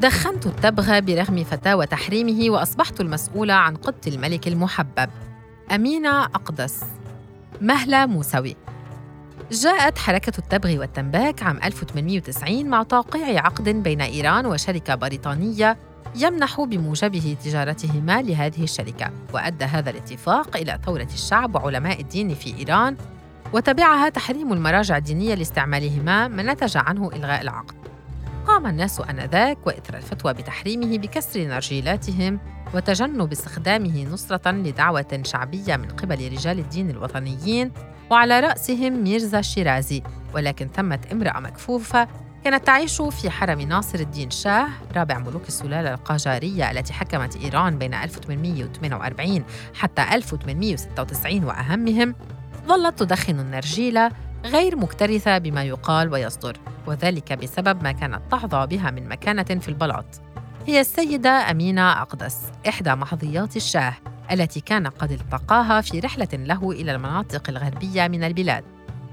دخنت التبغ برغم فتاوى تحريمه وأصبحت المسؤولة عن قدة الملك المحبب. أمينة أقدس. مهلة موسوي. جاءت حركة التبغ والتنباك عام 1890 مع توقيع عقد بين إيران وشركة بريطانية يمنح بموجبه تجارتهما لهذه الشركة وأدى هذا الاتفاق إلى ثورة الشعب وعلماء الدين في إيران وتبعها تحريم المراجع الدينية لاستعمالهما ما نتج عنه إلغاء العقد. قام الناس آنذاك وإثر الفتوى بتحريمه بكسر نرجيلاتهم وتجنب استخدامه نصرة لدعوة شعبية من قبل رجال الدين الوطنيين وعلى رأسهم ميرزا شيرازي ولكن ثمت امرأة مكفوفة كانت تعيش في حرم ناصر الدين شاه رابع ملوك السلالة القاجارية التي حكمت إيران بين 1848 حتى 1896 وأهمهم ظلت تدخن النرجيلة غير مكترثة بما يقال ويصدر وذلك بسبب ما كانت تحظى بها من مكانة في البلاط. هي السيدة أمينة أقدس إحدى محظيات الشاه التي كان قد التقاها في رحلة له إلى المناطق الغربية من البلاد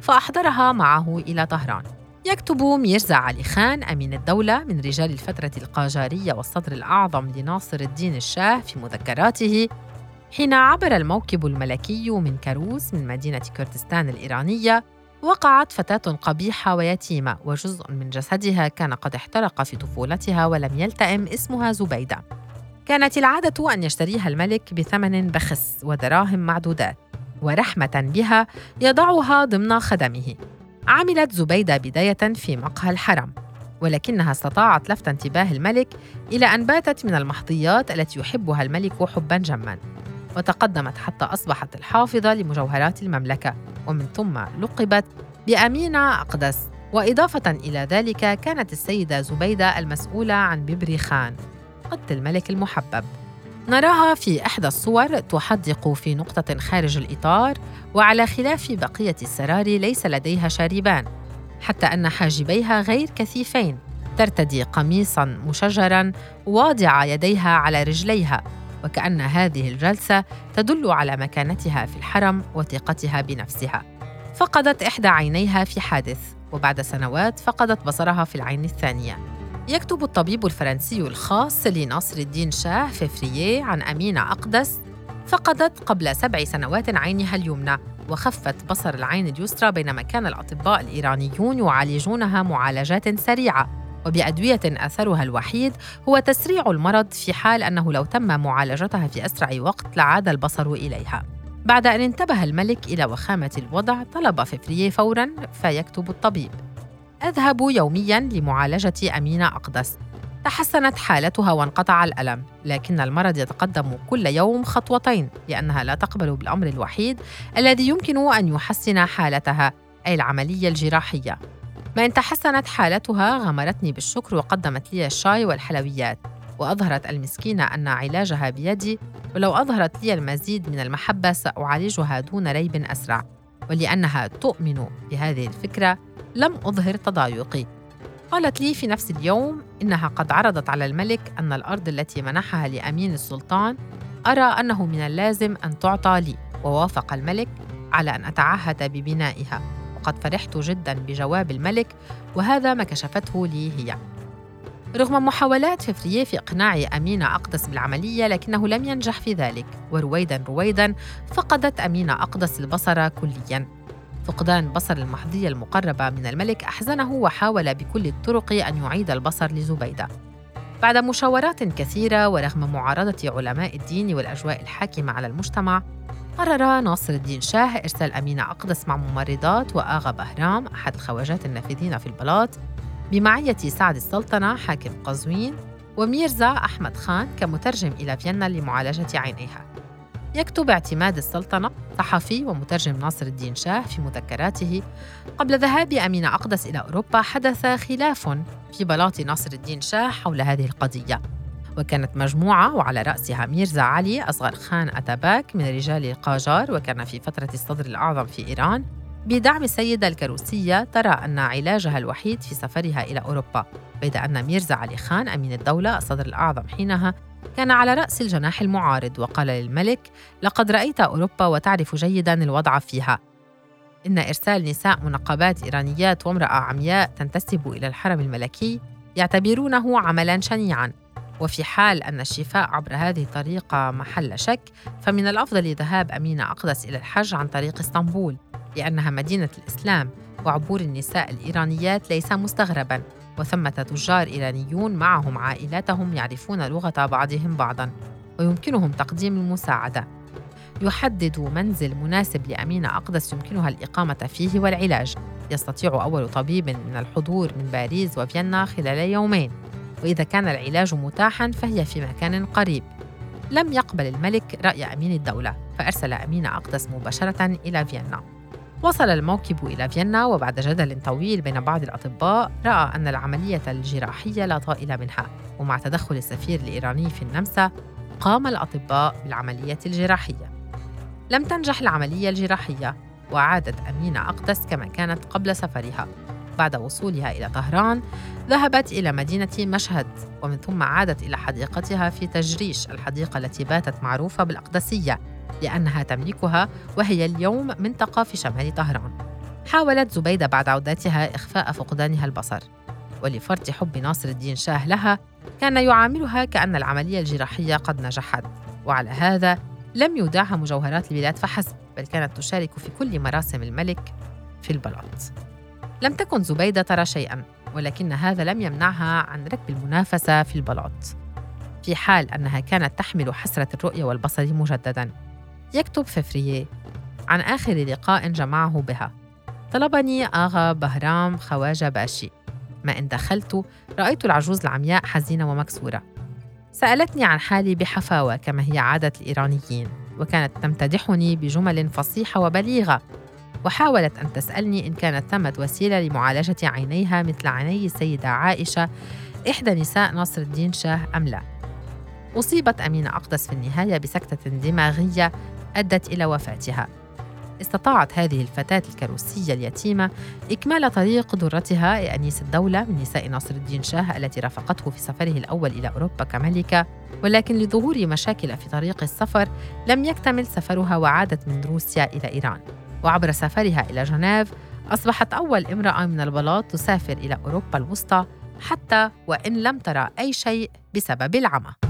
فأحضرها معه إلى طهران. يكتب ميرزا علي خان أمين الدولة من رجال الفترة القاجارية والصدر الأعظم لناصر الدين الشاه في مذكراته حين عبر الموكب الملكي من كاروس من مدينة كردستان الإيرانية وقعت فتاة قبيحة ويتيمة وجزء من جسدها كان قد احترق في طفولتها ولم يلتئم اسمها زبيدة. كانت العادة أن يشتريها الملك بثمن بخس ودراهم معدودات ورحمة بها يضعها ضمن خدمه. عملت زبيدة بداية في مقهى الحرم ولكنها استطاعت لفت انتباه الملك إلى أن باتت من المحظيات التي يحبها الملك حبا جما وتقدمت حتى أصبحت الحافظة لمجوهرات المملكة. ومن ثم لقبت بأمينة أقدس. وإضافة إلى ذلك كانت السيدة زبيدة المسؤولة عن ببري خان قط الملك المحبب. نراها في إحدى الصور تحدق في نقطة خارج الإطار وعلى خلاف بقية السراري ليس لديها شاربان حتى أن حاجبيها غير كثيفين ترتدي قميصا مشجرا واضعة يديها على رجليها. وكأن هذه الجلسة تدل على مكانتها في الحرم وثقتها بنفسها. فقدت إحدى عينيها في حادث وبعد سنوات فقدت بصرها في العين الثانية. يكتب الطبيب الفرنسي الخاص لناصر الدين شاه فيفرييه عن أمينة أقدس فقدت قبل سبع سنوات عينها اليمنى وخفت بصر العين اليسرى بينما كان الأطباء الإيرانيون يعالجونها معالجات سريعة وبأدوية أثرها الوحيد هو تسريع المرض في حال أنه لو تم معالجتها في أسرع وقت لعاد البصر إليها. بعد أن انتبه الملك إلى وخامة الوضع طلب ففريه فوراً فيكتب الطبيب. أذهب يومياً لمعالجة أمينة أقدس. تحسنت حالتها وانقطع الألم لكن المرض يتقدم كل يوم خطوتين لأنها لا تقبل بالأمر الوحيد الذي يمكن أن يحسن حالتها أي العملية الجراحية. ما إن تحسنت حالتها غمرتني بالشكر وقدمت لي الشاي والحلويات. وأظهرت المسكينة أن علاجها بيدي ولو أظهرت لي المزيد من المحبة سأعالجها دون ريب أسرع. ولأنها تؤمن بهذه الفكرة لم أظهر تضايقي. قالت لي في نفس اليوم إنها قد عرضت على الملك أن الأرض التي منحها لأمين السلطان أرى أنه من اللازم أن تعطى لي. ووافق الملك على أن أتعهد ببنائها. وقد فرحت جدا بجواب الملك وهذا ما كشفته لي هي. رغم محاولات ففرييه في إقناع أمينة أقدس بالعملية لكنه لم ينجح في ذلك. ورويدا رويدا فقدت أمينة أقدس البصر كليا. فقدان بصر المحظية المقربة من الملك أحزنه وحاول بكل الطرق أن يعيد البصر لزبيدة. بعد مشاورات كثيرة ورغم معارضة علماء الدين والأجواء الحاكمة على المجتمع قرر ناصر الدين شاه إرسال أمينة أقدس مع ممرضات وآغا بهرام أحد الخواجات النافذين في البلاط بمعية سعد السلطنة حاكم قزوين وميرزا أحمد خان كمترجم إلى فيينا لمعالجة عينيها. يكتب اعتماد السلطنة صحفي ومترجم ناصر الدين شاه في مذكراته. قبل ذهاب أمينة أقدس إلى أوروبا حدث خلاف في بلاط ناصر الدين شاه حول هذه القضية. وكانت مجموعة وعلى رأسها ميرزا علي أصغر خان أتاباك من رجال القاجار وكان في فترة الصدر الأعظم في إيران بدعم السيدة الكروسية ترى أن علاجها الوحيد في سفرها إلى أوروبا بيد أن ميرزا علي خان أمين الدولة الصدر الأعظم حينها كان على رأس الجناح المعارض وقال للملك لقد رأيت أوروبا وتعرف جيدا الوضع فيها. إن إرسال نساء منقبات إيرانيات وامرأة عمياء تنتسب إلى الحرم الملكي يعتبرونه عملا شنيعا. وفي حال أن الشفاء عبر هذه الطريقة محل شك فمن الأفضل ذهاب أمينة أقدس إلى الحج عن طريق إسطنبول لأنها مدينة الإسلام وعبور النساء الإيرانيات ليس مستغربا وثمة تجار إيرانيون معهم عائلاتهم يعرفون لغة بعضهم بعضا ويمكنهم تقديم المساعدة. يحدد منزل مناسب لأمينة أقدس يمكنها الإقامة فيه والعلاج. يستطيع أول طبيب من الحضور من باريس وفيينا خلال يومين. وإذا كان العلاج متاحا فهي في مكان قريب. لم يقبل الملك رأي أمين الدولة فأرسل أمينة أقدس مباشرة إلى فيينا. وصل الموكب إلى فيينا وبعد جدل طويل بين بعض الأطباء رأى أن العملية الجراحية لا طائل منها. ومع تدخل السفير الإيراني في النمسا قام الأطباء بالعملية الجراحية. لم تنجح العملية الجراحية وعادت أمينة أقدس كما كانت قبل سفرها. بعد وصولها إلى طهران ذهبت إلى مدينة مشهد ومن ثم عادت إلى حديقتها في تجريش الحديقة التي باتت معروفة بالأقدسية لأنها تملكها وهي اليوم منطقة في شمال طهران. حاولت زبيدة بعد عودتها إخفاء فقدانها البصر. ولفرط حب ناصر الدين شاه لها كان يعاملها كأن العملية الجراحية قد نجحت. وعلى هذا لم يودعها مجوهرات البلاد فحسب بل كانت تشارك في كل مراسم الملك في البلاط. لم تكن زبيدة ترى شيئا ولكن هذا لم يمنعها عن ركب المنافسة في البلاط. في حال أنها كانت تحمل حسرة الرؤية والبصر مجددا. يكتب ففرييه عن آخر لقاء جمعه بها. طلبني آغا بهرام خواجة باشي. ما إن دخلت رأيت العجوز العمياء حزينة ومكسورة. سألتني عن حالي بحفاوة كما هي عادة الإيرانيين وكانت تمتدحني بجمل فصيحة وبليغة. وحاولت أن تسألني إن كانت ثمة وسيلة لمعالجة عينيها مثل عيني السيدة عائشة إحدى نساء ناصر الدين شاه أم لا. أصيبت أمينة أقدس في النهاية بسكتة دماغية أدت إلى وفاتها. استطاعت هذه الفتاة الكروسية اليتيمة إكمال طريق درتها أنيس الدولة من نساء ناصر الدين شاه التي رافقته في سفره الأول إلى أوروبا كملكة ولكن لظهور مشاكل في طريق السفر لم يكتمل سفرها وعادت من روسيا إلى إيران. وعبر سفرها إلى جنيف أصبحت أول امرأة من البلاط تسافر إلى أوروبا الوسطى حتى وإن لم ترى أي شيء بسبب العمى.